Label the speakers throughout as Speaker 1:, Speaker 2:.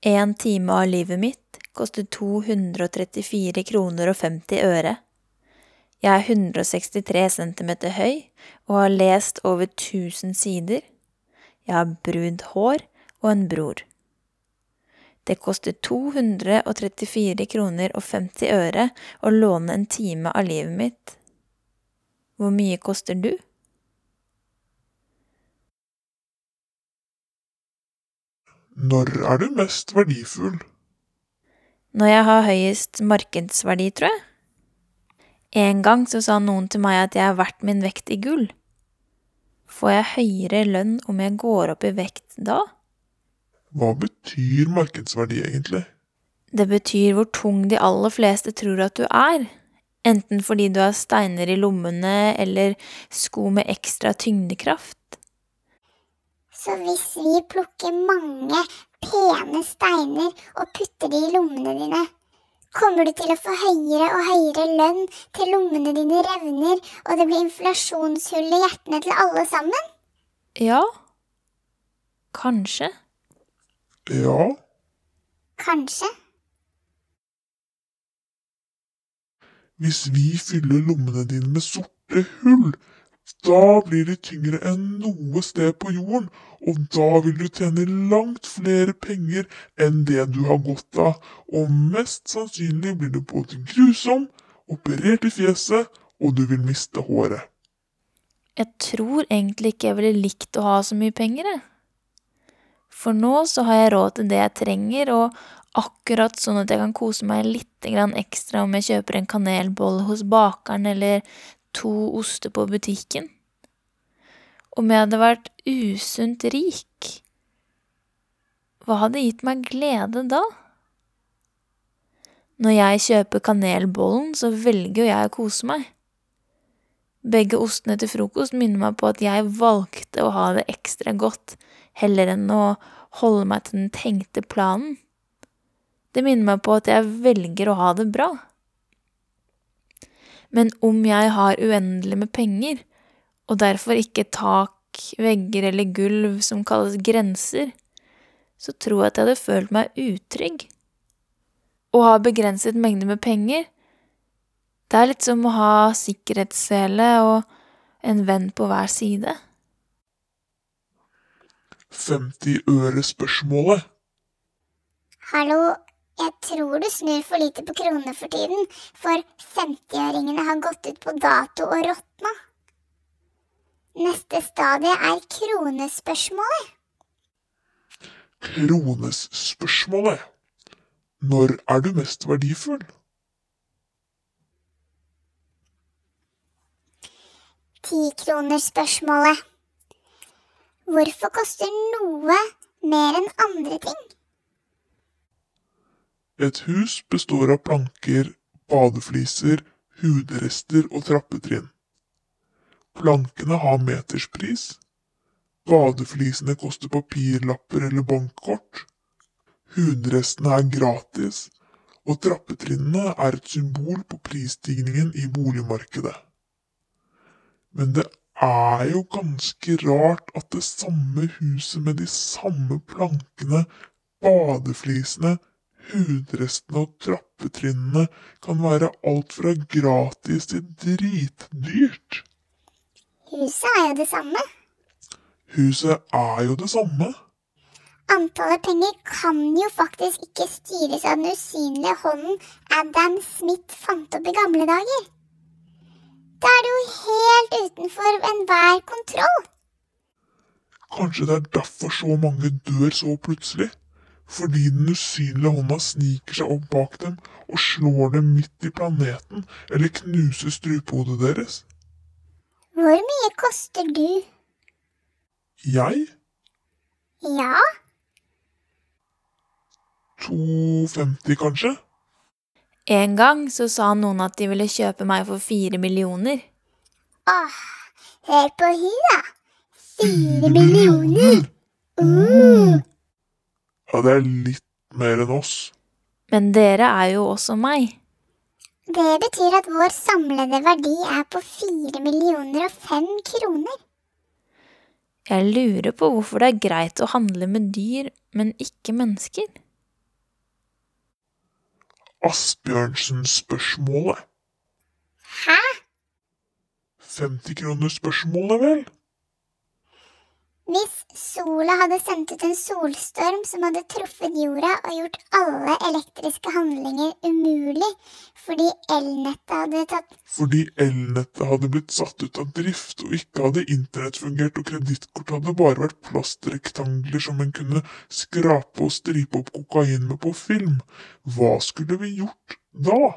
Speaker 1: En time av livet mitt koster 234 kroner og 50 øre. Jeg er 163 cm høy og har lest over 1000 sider. Jeg har brunt hår og en bror. Det koster 234 kroner og 50 øre å låne en time av livet mitt. Hvor mye koster du?
Speaker 2: Når er du mest verdifull?
Speaker 1: Når jeg har høyest markedsverdi, tror jeg. En gang så sa noen til meg at jeg er verdt min vekt i gull. Får jeg høyere lønn om jeg går opp i vekt da?
Speaker 2: Hva betyr markedsverdi egentlig?
Speaker 1: Det betyr hvor tung de aller fleste tror at du er. Enten fordi du har steiner i lommene eller sko med ekstra tyngdekraft.
Speaker 3: Så hvis vi plukker mange pene steiner og putter de i lommene dine, kommer du til å få høyere og høyere lønn til lommene dine revner og det blir inflasjonshull i hjertene til alle sammen?
Speaker 1: Ja. Kanskje.
Speaker 2: Ja,
Speaker 3: Kanskje.
Speaker 2: hvis vi fyller lommene dine med sorte hull, da blir de tyngre enn noe sted på jorden, og da vil du tjene langt flere penger enn det du har godt av, og mest sannsynlig blir du både grusom, operert i fjeset, og du vil miste håret.
Speaker 1: Jeg tror egentlig ikke jeg ville likt å ha så mye penger, jeg. For nå så har jeg råd til det jeg trenger, og akkurat sånn at jeg kan kose meg litt ekstra om jeg kjøper en kanelbolle hos bakeren eller to oster på butikken. Om jeg hadde vært usunt rik, hva hadde gitt meg glede da? Når jeg kjøper kanelbollen, så velger jo jeg å kose meg. Begge ostene til frokost minner meg på at jeg valgte å ha det ekstra godt, heller enn å holde meg til den tenkte planen. Det minner meg på at jeg velger å ha det bra. Men om jeg har uendelig med penger, og derfor ikke tak, vegger eller gulv som kalles grenser, så tror jeg at jeg hadde følt meg utrygg. Å ha begrenset mengde med penger, det er litt som å ha sikkerhetssele og en venn på hver side.
Speaker 2: 50-øre-spørsmålet.
Speaker 3: Hallo, jeg tror du snur for lite på kronene for tiden, for 50-øringene har gått ut på dato og råtna. Neste stadie er kronespørsmålet.
Speaker 2: Kronespørsmålet. Når er du mest verdifull?
Speaker 3: Tikronerspørsmålet. Hvorfor koster noe mer enn andre ting?
Speaker 2: Et hus består av planker, badefliser, hudrester og trappetrinn. Plankene har meterspris. Badeflisene koster papirlapper eller bankkort. Hudrestene er gratis, og trappetrinnene er et symbol på prisstigningen i boligmarkedet. Men det er jo ganske rart at det samme huset med de samme plankene, badeflisene, hudrestene og trappetrinnene kan være alt fra gratis til dritdyrt.
Speaker 3: Huset er jo det samme.
Speaker 2: Huset er jo det samme.
Speaker 3: Antallet penger kan jo faktisk ikke styres av den usynlige hånden Adam Smith fant opp i gamle dager. Da er det jo helt utenfor enhver kontroll.
Speaker 2: Kanskje det er derfor så mange dør så plutselig? Fordi den usynlige hånda sniker seg opp bak dem og slår dem midt i planeten, eller knuser strupehodet deres?
Speaker 3: Hvor mye koster du?
Speaker 2: Jeg?
Speaker 3: Ja,
Speaker 2: 2,50 kanskje?
Speaker 1: En gang så sa noen at de ville kjøpe meg for fire millioner.
Speaker 3: åh, hør på hun da. Fire millioner. Uh.
Speaker 2: Ja, det er litt mer enn oss.
Speaker 1: Men dere er jo også meg.
Speaker 3: Det betyr at vår samlede verdi er på fire millioner og fem kroner.
Speaker 1: Jeg lurer på hvorfor det er greit å handle med dyr, men ikke mennesker.
Speaker 2: Asbjørnsen-spørsmålet.
Speaker 3: Hæ?
Speaker 2: 50-kronersspørsmålet, vel?
Speaker 3: Hvis sola hadde sendt ut en solstorm som hadde truffet jorda og gjort alle elektriske handlinger umulig fordi elnettet hadde tatt
Speaker 2: Fordi elnettet hadde blitt satt ut av drift, og ikke hadde internett fungert, og kredittkort hadde bare vært plastrektangler som en kunne skrape og stripe opp kokain med på film, hva skulle vi gjort da?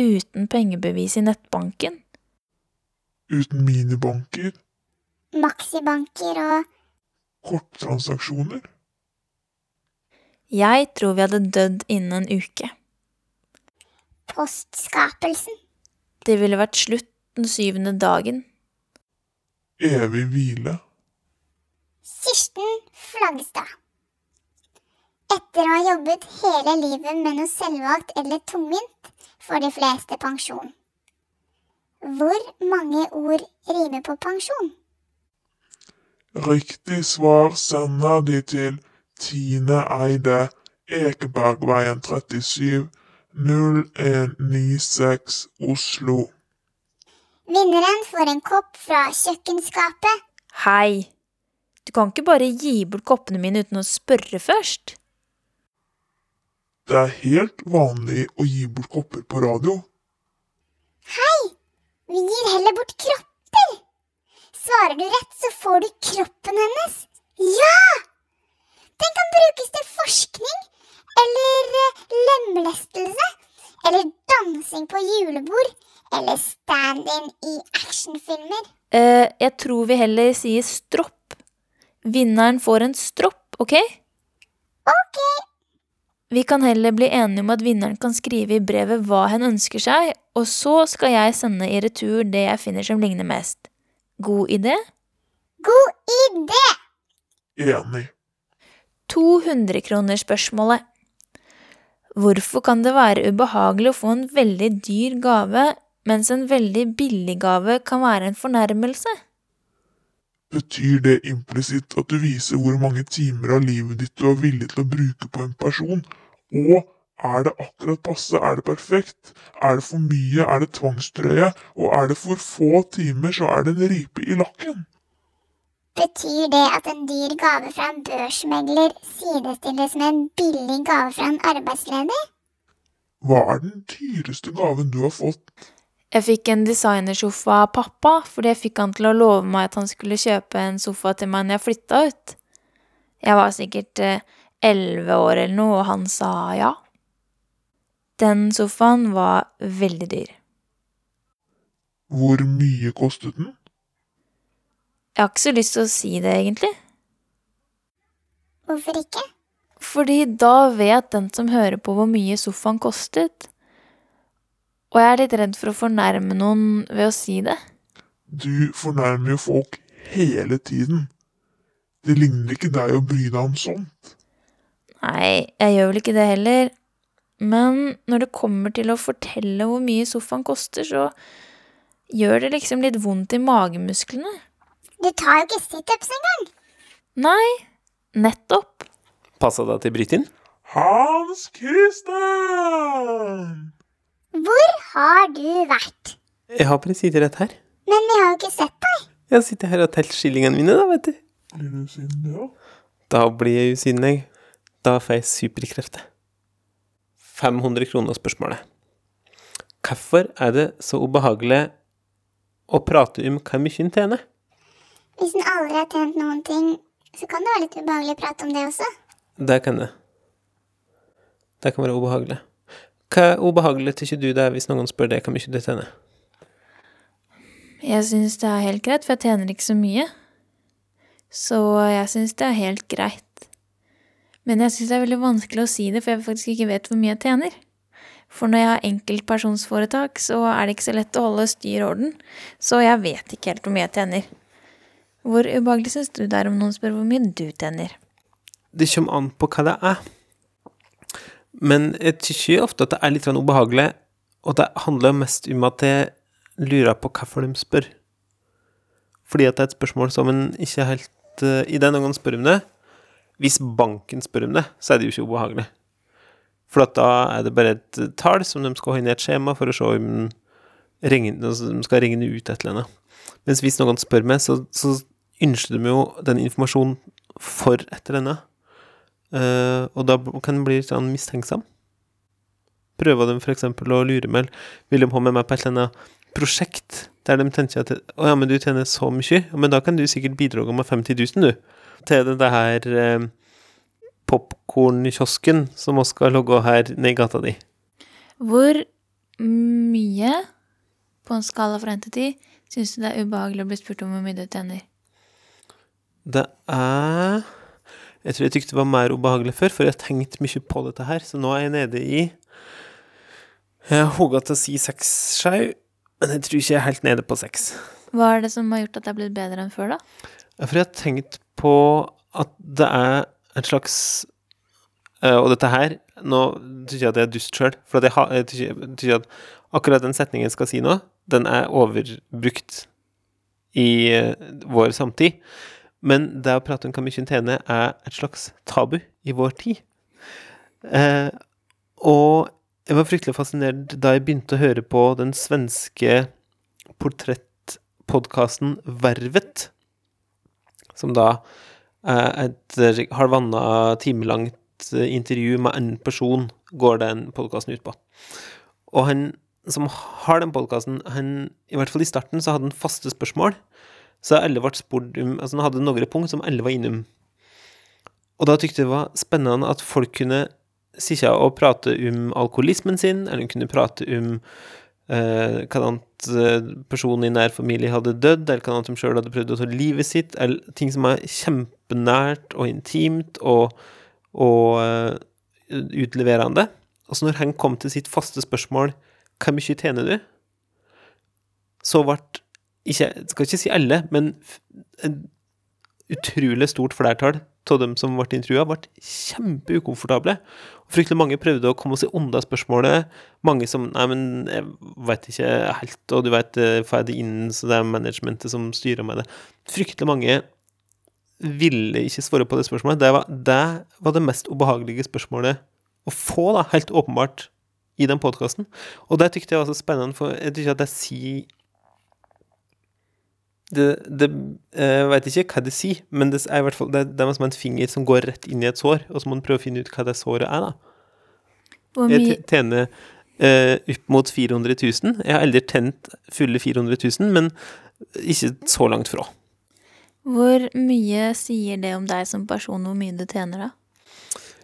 Speaker 1: Uten pengebevis i nettbanken?
Speaker 2: Uten minibanker,
Speaker 3: maxibanker og
Speaker 2: korttransaksjoner?
Speaker 1: Jeg tror vi hadde dødd innen en uke.
Speaker 3: postskapelsen.
Speaker 1: Det ville vært slutt den syvende dagen.
Speaker 2: Evig hvile?
Speaker 3: Kirsten Flagstad. Etter å ha jobbet hele livet med noe selvvalgt eller tungvint, får de fleste pensjon. Hvor mange ord rimer på pensjon?
Speaker 2: Riktig svar sender de til Tine Eide, Ekebergveien 37, 0196 Oslo.
Speaker 3: Vinneren får en kopp fra kjøkkenskapet.
Speaker 1: Hei! Du kan ikke bare gi bort koppene mine uten å spørre først.
Speaker 2: Det er helt vanlig å gi bort kopper på radio.
Speaker 3: Hei! Vi gir heller bort kropper. Svarer du rett, så får du kroppen hennes. Ja! Den kan brukes til forskning, eller eh, lemlestelse, eller dansing på julebord, eller stand-in i actionfilmer.
Speaker 1: Eh, jeg tror vi heller sier stropp. Vinneren får en stropp, ok?
Speaker 3: Ok,
Speaker 1: Vi kan heller bli enige om at vinneren kan skrive i brevet hva hen ønsker seg, og så skal jeg sende i retur det jeg finner som ligner mest. God idé?
Speaker 3: god idé!
Speaker 2: Enig.
Speaker 1: 200-kronersspørsmålet. Hvorfor kan det være ubehagelig å få en veldig dyr gave, mens en veldig billig gave kan være en fornærmelse?
Speaker 2: Betyr det implisitt at du viser hvor mange timer av livet ditt du er villig til å bruke på en person? Og er det akkurat passe, er det perfekt? Er det for mye, er det tvangstrøye? Og er det for få timer, så er det en ripe i lakken?
Speaker 3: Betyr det at en dyr gave fra en børsmegler sidestilles med en billig gave fra en arbeidsledig?
Speaker 2: Hva er den dyreste gaven du har fått?
Speaker 1: Jeg fikk en designersofa av pappa, fordi jeg fikk han til å love meg at han skulle kjøpe en sofa til meg når jeg flytta ut. Jeg var sikkert eh, elleve år eller noe, og han sa ja. Den sofaen var veldig dyr.
Speaker 2: Hvor mye kostet den?
Speaker 1: Jeg har ikke så lyst til å si det, egentlig.
Speaker 3: Hvorfor ikke?
Speaker 1: Fordi da vet den som hører på hvor mye sofaen kostet. Og jeg er litt redd for å fornærme noen ved å si det.
Speaker 2: Du fornærmer jo folk hele tiden. Det ligner ikke deg å bry deg om sånt.
Speaker 1: Nei, jeg gjør vel ikke det heller. Men når det kommer til å fortelle hvor mye sofaen koster, så gjør det liksom litt vondt i magemusklene.
Speaker 3: Du tar jo ikke situps engang.
Speaker 1: Nei, nettopp.
Speaker 4: Passa da til bryt inn?
Speaker 2: Hans Christian!
Speaker 3: Hvor har du vært?
Speaker 4: Jeg har bare sittet rett her.
Speaker 3: Men vi har jo ikke sett deg.
Speaker 4: Jeg sitter her og telt skillingene mine, da, vet du.
Speaker 2: Blir du sinne, ja?
Speaker 4: Da blir jeg usynlig. Da får jeg superkrefter. 500 kroner spørsmålet. Hvorfor er det så ubehagelig å prate om hvor mye en tjener?
Speaker 3: Hvis en aldri har tjent noen ting, så kan det være litt ubehagelig å prate om det også.
Speaker 4: Det kan det. Det kan være ubehagelig. Hva ubehagelig tykker du det er hvis noen spør deg hvor mye du tjener?
Speaker 1: Jeg syns det er helt greit, for jeg tjener ikke så mye. Så jeg syns det er helt greit. Men jeg syns det er veldig vanskelig å si det, for jeg faktisk ikke vet hvor mye jeg tjener. For når jeg har enkeltpersonsforetak, så er det ikke så lett å holde styr og orden. Så jeg vet ikke helt hvor mye jeg tjener. Hvor ubehagelig syns du det er om noen spør hvor mye du tjener?
Speaker 4: Det kommer an på hva det er. Men jeg tykker ofte at det er litt ubehagelig, og det handler mest om at jeg lurer på hvorfor de spør. Fordi at det er et spørsmål som en ikke helt uh, den gangen spør om det Hvis banken spør om det, så er det jo ikke ubehagelig. For da er det bare et tall som de skal ha inn i et skjema for å se om altså de skal regne ut et eller annet. Mens hvis noen spør meg, så, så ønsker de jo den informasjonen for et eller annet. Uh, og da kan en bli litt sånn mistenksom. Prøver de f.eks. å lure meg, vil de ha med meg på et eller annet prosjekt der de tenker at å ja, men du tjener så mye, men da kan du sikkert bidra med 50 000, du, til det her eh, popkornkiosken som vi skal logge her nede i gata di.
Speaker 1: Hvor mye, på en skala fra 1 til 10, syns du det er ubehagelig å bli spurt om hvor mye du tjener?
Speaker 4: Det er Jeg tror jeg tykte det var mer ubehagelig før, for jeg har tenkt mye på dette her, så nå er jeg nede i Jeg har hogga til å si seks skjau, men jeg tror ikke jeg er helt nede på seks.
Speaker 1: Hva er det som har gjort at det er blitt bedre enn før, da?
Speaker 4: Ja, For jeg har tenkt på at det er en slags eh, Og dette her Nå syns jeg at jeg er dust sjøl, for at jeg, har, jeg syns at akkurat den setningen jeg skal si nå, den er overbrukt i eh, vår samtid. Men det å prate om hvor mye en tjener, er et slags tabu i vår tid. Eh, og jeg var fryktelig fascinert da jeg begynte å høre på den svenske portrettpodkasten Vervet, som da er et eh, halvanna time langt eh, intervju med en person, går den podkasten ut på. Og han som har den podkasten, I hvert fall i starten så hadde han faste spørsmål. Så alle ble spurt om Altså han hadde noen punkt som alle var innom. Og da tykte jeg det var spennende at folk kunne sitte og prate om alkoholismen sin, eller hun kunne prate om eh, hva annet personen i nær familie hadde dødd, eller hva annet de sjøl hadde prøvd å ta livet sitt, eller ting som er kjempenært og intimt og, og uh, utleverende. Altså, når han kom til sitt faste spørsmål hvor mye tjener du? Så ble ikke, skal ikke si alle, men et utrolig stort flertall av dem som ble intervjua, ble kjempeukomfortable. Fryktelig mange prøvde å komme seg unna spørsmålet. Mange som Nei, men jeg veit ikke helt, og du veit, får jeg det inn, så det er managementet som styrer med det. Fryktelig mange ville ikke svare på det spørsmålet. Det var det, var det mest ubehagelige spørsmålet å få, da, helt åpenbart, i den podkasten. Og det tykte jeg var så spennende, for jeg tykker at jeg sier det, det, Jeg veit ikke hva det sier, men det er i hvert fall det, det er som en finger som går rett inn i et sår, og så må man prøve å finne ut hva det såret er, da. Jeg tjener eh, opp mot 400 000. Jeg har aldri tent fulle 400 000, men ikke så langt fra.
Speaker 1: Hvor mye sier det om deg som person, hvor mye du tjener, da?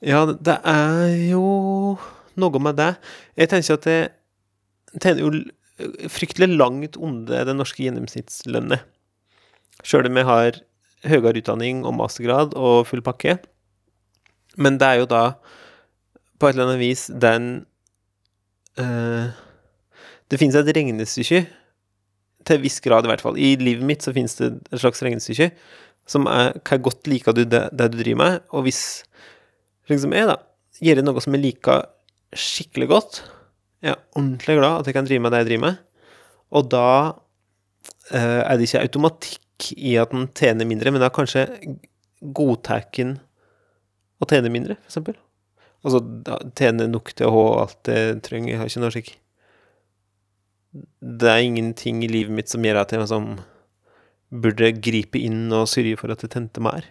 Speaker 4: Ja, det er jo noe med det. Jeg tenker at jeg tjener jo fryktelig langt under den norske gjennomsnittslønnet. Sjøl om jeg har høyere utdanning og mastergrad og full pakke. Men det er jo da på et eller annet vis den eh, Det finnes et regnestykke, til en viss grad i hvert fall. I livet mitt så finnes det et slags regnestykke som er hva godt liker du det, det du driver med, og hvis eksempel jeg, da, gjør noe som jeg liker skikkelig godt, jeg er ordentlig glad at jeg kan drive med det jeg driver med, og da eh, er det ikke automatikk i at en tjener mindre, men da kanskje godtar en å tjene mindre, eksempel. Altså tjene nok til å ha alt jeg trenger, jeg har ikke noe slik Det er ingenting i livet mitt som gjør at jeg liksom burde gripe inn og sørge for at det tente mer.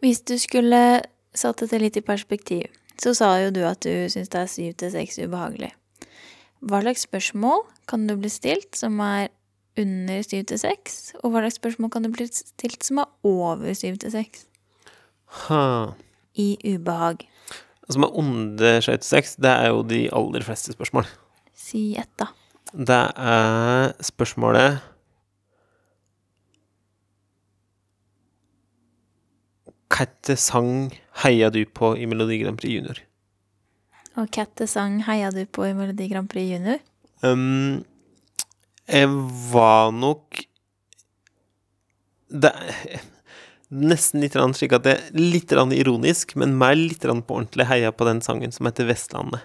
Speaker 1: Hvis du skulle satt dette litt i perspektiv, så sa jo du at du syns det er syv til seks ubehagelig. Hva slags spørsmål kan du bli stilt som er under syv til seks, og hva slags spørsmål kan du bli stilt som er over syv til seks
Speaker 4: Ha.
Speaker 1: i ubehag?
Speaker 4: Som er under 76, det er jo de aller fleste spørsmål.
Speaker 1: Si ett, da.
Speaker 4: Det er spørsmålet Hvilken sang heier du på i Melodi Grand Prix Junior?
Speaker 1: Og hvilken sang heia du på i Melodi Grand Prix Junior?
Speaker 4: Um, jeg var nok Det er nesten litt slik at det er litt ironisk, men mer litt på ordentlig heia på den sangen som heter Vestlandet.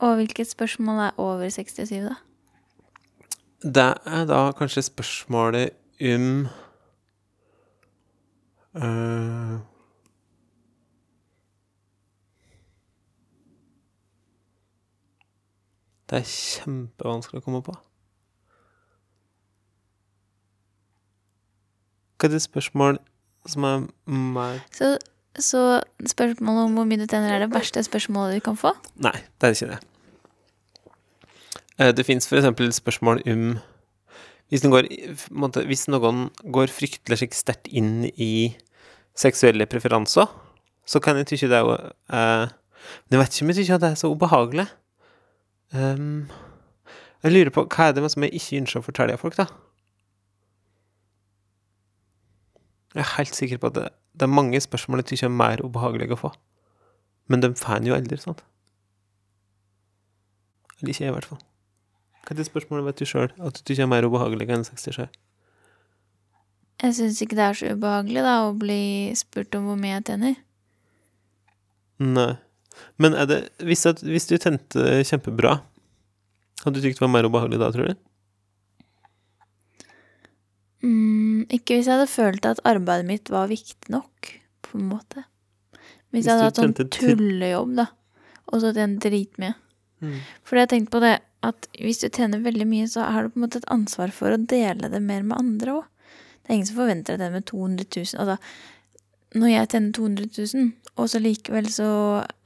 Speaker 1: Og hvilket spørsmål er over 67, da?
Speaker 4: Det er da kanskje spørsmålet om Eh, det er kjempevanskelig å komme på. Hva er det spørsmål som er mer
Speaker 1: så, så, spørsmålet om hvor mye du tjener, er det verste spørsmålet du kan få?
Speaker 4: Nei, det er ikke det. Eh, det fins f.eks. spørsmål om hvis går, måte, hvis noen går fryktelig sterkt inn i seksuelle preferanser, så kan jeg tykke det er eh, Men jeg vet ikke om jeg tykker det er så ubehagelig. Um, jeg lurer på hva er det som jeg ikke ønsker å fortelle folk, da? Jeg er helt sikker på at det, det er mange spørsmål jeg tykker er mer ubehagelige å få. Men de får en jo aldri, sant? Eller ikke jeg, i hvert fall. Hva det spørsmålet vet du sjøl at du ikke er mer ubehagelig enn 67?
Speaker 1: Jeg syns ikke det er så ubehagelig da, å bli spurt om hvor mye jeg tjener.
Speaker 4: Nei. Men er det Hvis, at, hvis du tente kjempebra, hadde du tykt det var mer ubehagelig da, tror du?
Speaker 1: Mm, ikke hvis jeg hadde følt at arbeidet mitt var viktig nok, på en måte. Hvis,
Speaker 4: Hvis
Speaker 1: jeg hadde hatt sånn tullejobb, da, og så tjent dritmye.
Speaker 4: Mm.
Speaker 1: Fordi jeg tenkte på det at hvis du tjener veldig mye, så har du på en måte et ansvar for å dele det mer med andre òg. Det er ingen som forventer at det med 200 000 Altså, når jeg tjener 200 000, og så likevel så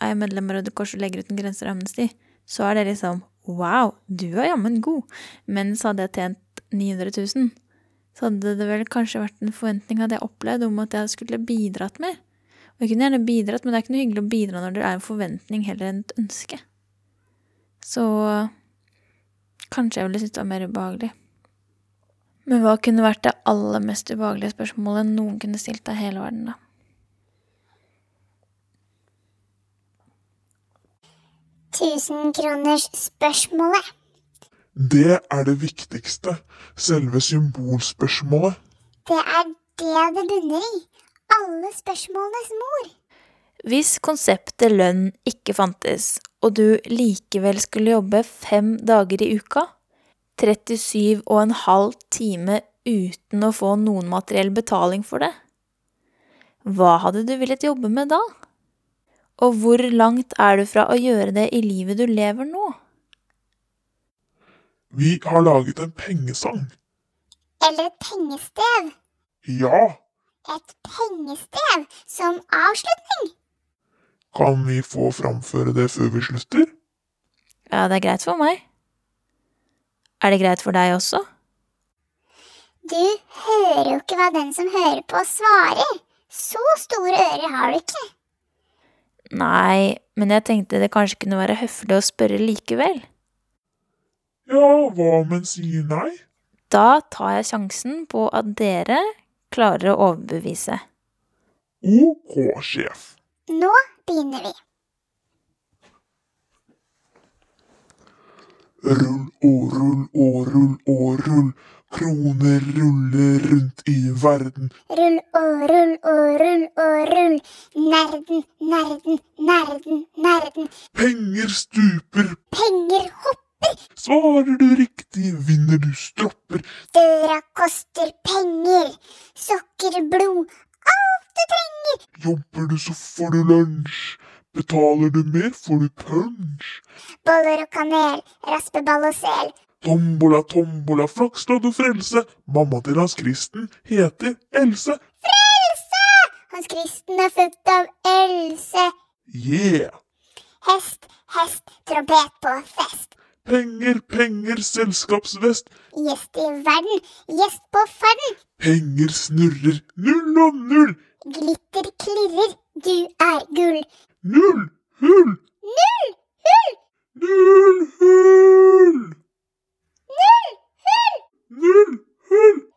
Speaker 1: er jeg medlem av Røde Kors og legger ut en Grenser Amnesty, så er det liksom wow, du er jammen god. Mens hadde jeg tjent 900 000, så hadde det vel kanskje vært en forventning hadde jeg opplevd om at jeg skulle bidratt mer. Og jeg kunne gjerne bidratt, men det er ikke noe hyggelig å bidra når det er en forventning heller enn et ønske. Så kanskje jeg ville syntes det var mer ubehagelig. Men hva kunne vært det aller mest ubehagelige spørsmålet noen kunne stilt av hele verden, da?
Speaker 3: Tusenkronersspørsmålet.
Speaker 2: Det er det viktigste. Selve symbolspørsmålet.
Speaker 3: Det er det det bunner i. Alle spørsmålenes mor.
Speaker 1: Hvis konseptet lønn ikke fantes, og du likevel skulle jobbe fem dager i uka, 37 og en halv time uten å få noen materiell betaling for det, hva hadde du villet jobbe med da? Og hvor langt er du fra å gjøre det i livet du lever nå?
Speaker 2: Vi har laget en pengesang.
Speaker 3: Eller et pengestev.
Speaker 2: Ja,
Speaker 3: Et pengestev som avslutning.
Speaker 2: Kan vi få framføre det før vi slutter?
Speaker 1: Ja, det er greit for meg. Er det greit for deg også?
Speaker 3: Du hører jo ikke hva den som hører på, svarer. Så store ører har du ikke.
Speaker 1: Nei, men jeg tenkte det kanskje kunne være høflig å spørre likevel.
Speaker 2: Ja, hva om en sier nei?
Speaker 1: Da tar jeg sjansen på at dere klarer å overbevise.
Speaker 2: Ok, sjef.
Speaker 3: Nå begynner vi.
Speaker 2: Rull og rull og rull og rull. Kroner ruller rundt i verden.
Speaker 3: Rull og rull og rull og rull. Nerden, nerden, nerden, nerden.
Speaker 2: Penger stuper.
Speaker 3: Penger hopper.
Speaker 2: Svarer du riktig, vinner du stropper.
Speaker 3: Døra koster penger. Sokker, blod. Du trenger.
Speaker 2: Jobber du, så får du lunsj. Betaler du mer, får du punch.
Speaker 3: Boller og kanel. Raspeball og sel.
Speaker 2: Tombola, tombola, flakslodd og frelse. Mamma til Hans Kristen heter Else.
Speaker 3: Frelse! Hans Kristen er født av Else.
Speaker 2: Yeah!
Speaker 3: Hest, hest, trompet på fest.
Speaker 2: Penger, penger, selskapsvest.
Speaker 3: Gjest i verden, gjest på ferden.
Speaker 2: Penger snurrer, null og null
Speaker 3: glitter klirrer, du er gull. Null hull! Null hull!
Speaker 2: Null hull!
Speaker 3: Null hull!
Speaker 2: Null hull!